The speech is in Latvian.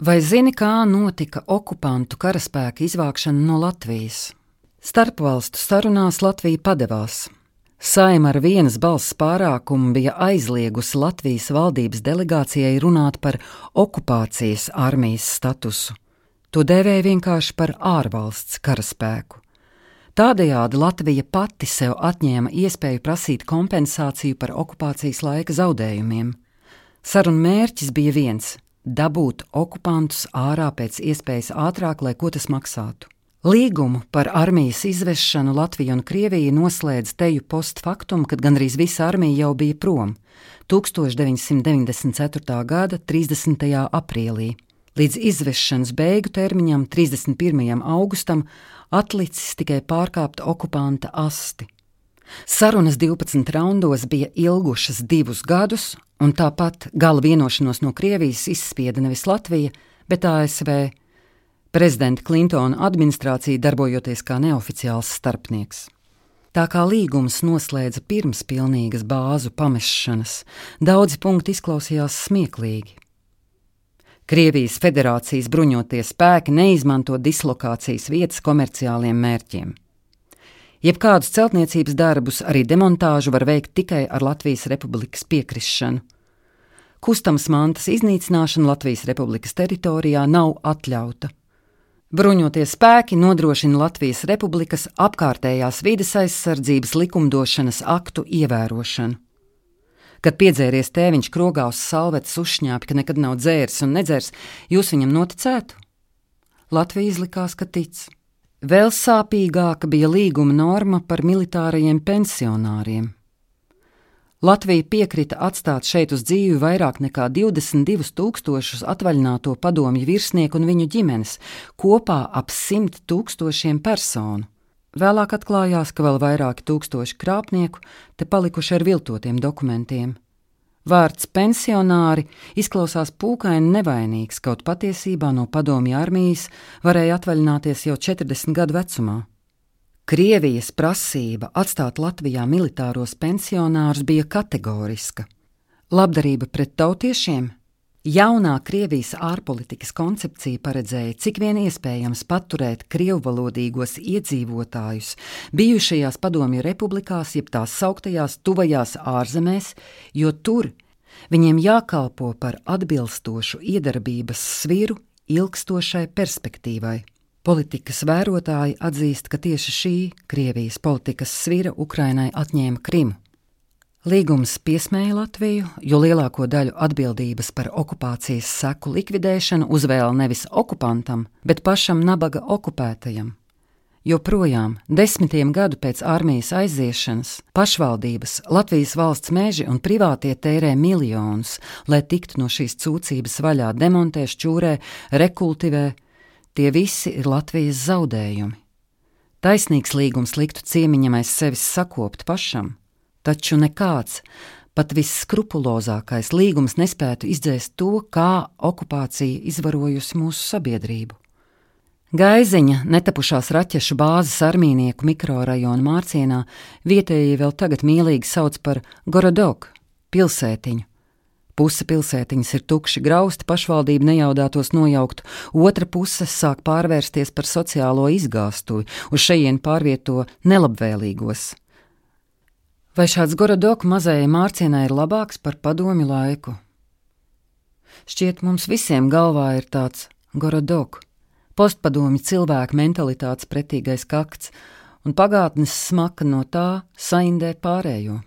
Vai zini, kā notika okupantu karaspēka izvākšana no Latvijas? Starpvalstu sarunās Latvija padevās. Saima ar vienas balss pārākumu bija aizliegusi Latvijas valdības delegācijai runāt par okupācijas armijas statusu. To dēvēja vienkārši par ārvalsts karaspēku. Tādējādi Latvija pati sev atņēma iespēju prasīt kompensāciju par okupācijas laika zaudējumiem. Sarunu mērķis bija viens dabūt okupantus ārā pēc iespējas ātrāk, lai ko tas maksātu. Līgumu par armijas izvešanu Latvija un Krievija noslēdz teju postfaktum, kad gandrīz visa armija jau bija prom 1994. gada 30. aprīlī. Līdz izvešanas beigu termiņam, 31. augustam, atlicis tikai pārkāpt okupanta asti. Sarunas 12 raundos bija ilgušas divus gadus, un tāpat gala vienošanos no Krievijas izspieda nevis Latvija, bet ASV. Prezidenta Klintona administrācija darbojoties kā neoficiāls starpnieks. Tā kā līgums noslēdza pirms pilnīgas bāzu pamešanas, daudzi punkti izklausījās smieklīgi. Krievijas federācijas bruņotie spēki neizmanto dislokācijas vietas komerciāliem mērķiem. Jebkādus celtniecības darbus, arī demontāžu var veikt tikai ar Latvijas Republikas piekrišanu. Kustams mantas iznīcināšana Latvijas Republikas teritorijā nav atļauta. Bruņotie spēki nodrošina Latvijas Republikas apkārtējās vides aizsardzības likumdošanas aktu ievērošanu. Kad piedzēries tēviņš krogā uz salvetes uzšņāpi, ka nekad nav dzēris un nedzērs, jūs viņam noticētu? Latvija izlikās, ka tic. Vēl sāpīgāka bija līguma norma par militārajiem pensionāriem. Latvija piekrita atstāt šeit uz dzīvi vairāk nekā 22,000 atvaļināto padomju virsnieku un viņu ģimenes, kopā ap 100 tūkstošiem personu. Vēlāk atklājās, ka vēl vairāki tūkstoši krāpnieku te palikuši ar viltotiem dokumentiem. Vārds pensionāri izklausās pūkaini nevainīgs, kaut patiesībā no padomju armijas varēja atvaļināties jau 40 gadu vecumā. Krievijas prasība atstāt Latvijā militāros pensionārus bija kategoriska. Labdarība pret tautiešiem Jaunā Krievijas ārpolitikas koncepcija paredzēja, cik vien iespējams paturēt krievvalodīgos iedzīvotājus bijušajās padomju republikās, jeb tās sauktajās tuvajās ārzemēs, jo tur viņiem jākalpo par atbilstošu iedarbības sviru ilgstošai perspektīvai. Politikas vērotāji atzīst, ka tieši šī Krievijas politikas svira Ukrainai atņēma Krimu. Līgums piesmēja Latviju, jo lielāko daļu atbildības par okupācijas seku likvidēšanu uzvēla nevis okupantam, bet pašam nabaga okupētajam. Joprojām, desmitiem gadu pēc armijas aiziešanas, pašvaldības, Latvijas valsts meži un privātie tērē miljonus, lai tiktu no šīs cūcības vaļā, demontē, šķūrē, rekultivē. Tie visi ir Latvijas zaudējumi. Taisnīgs līgums liktu ciemiņam aiz sevis sakopt pašam, Taču nekāds, pat visskrupulozākais līgums nespētu izdzēst to, kā okupācija izvarojusi mūsu sabiedrību. Gaiziņa, netapušās raķešu bāzes armīnieku mikrorajona mārcienā, vietējie vēl tagad mīlīgi sauc par Gorodoku, pilsētiņu. Puse pilsētiņas ir tukši grausti, pašvaldība nejaudātos nojaukt, otra puse sāk pārvērsties par sociālo izgāstuvi, uz šejien pārvieto nelabvēlīgos. Vai šāds Gorodoku mazajai mārcienai ir labāks par padomi laiku? Šķiet, mums visiem galvā ir tāds Gorodoku, postpadomi cilvēku mentalitātes pretīgais kakts, un pagātnes smaka no tā saindē pārējo.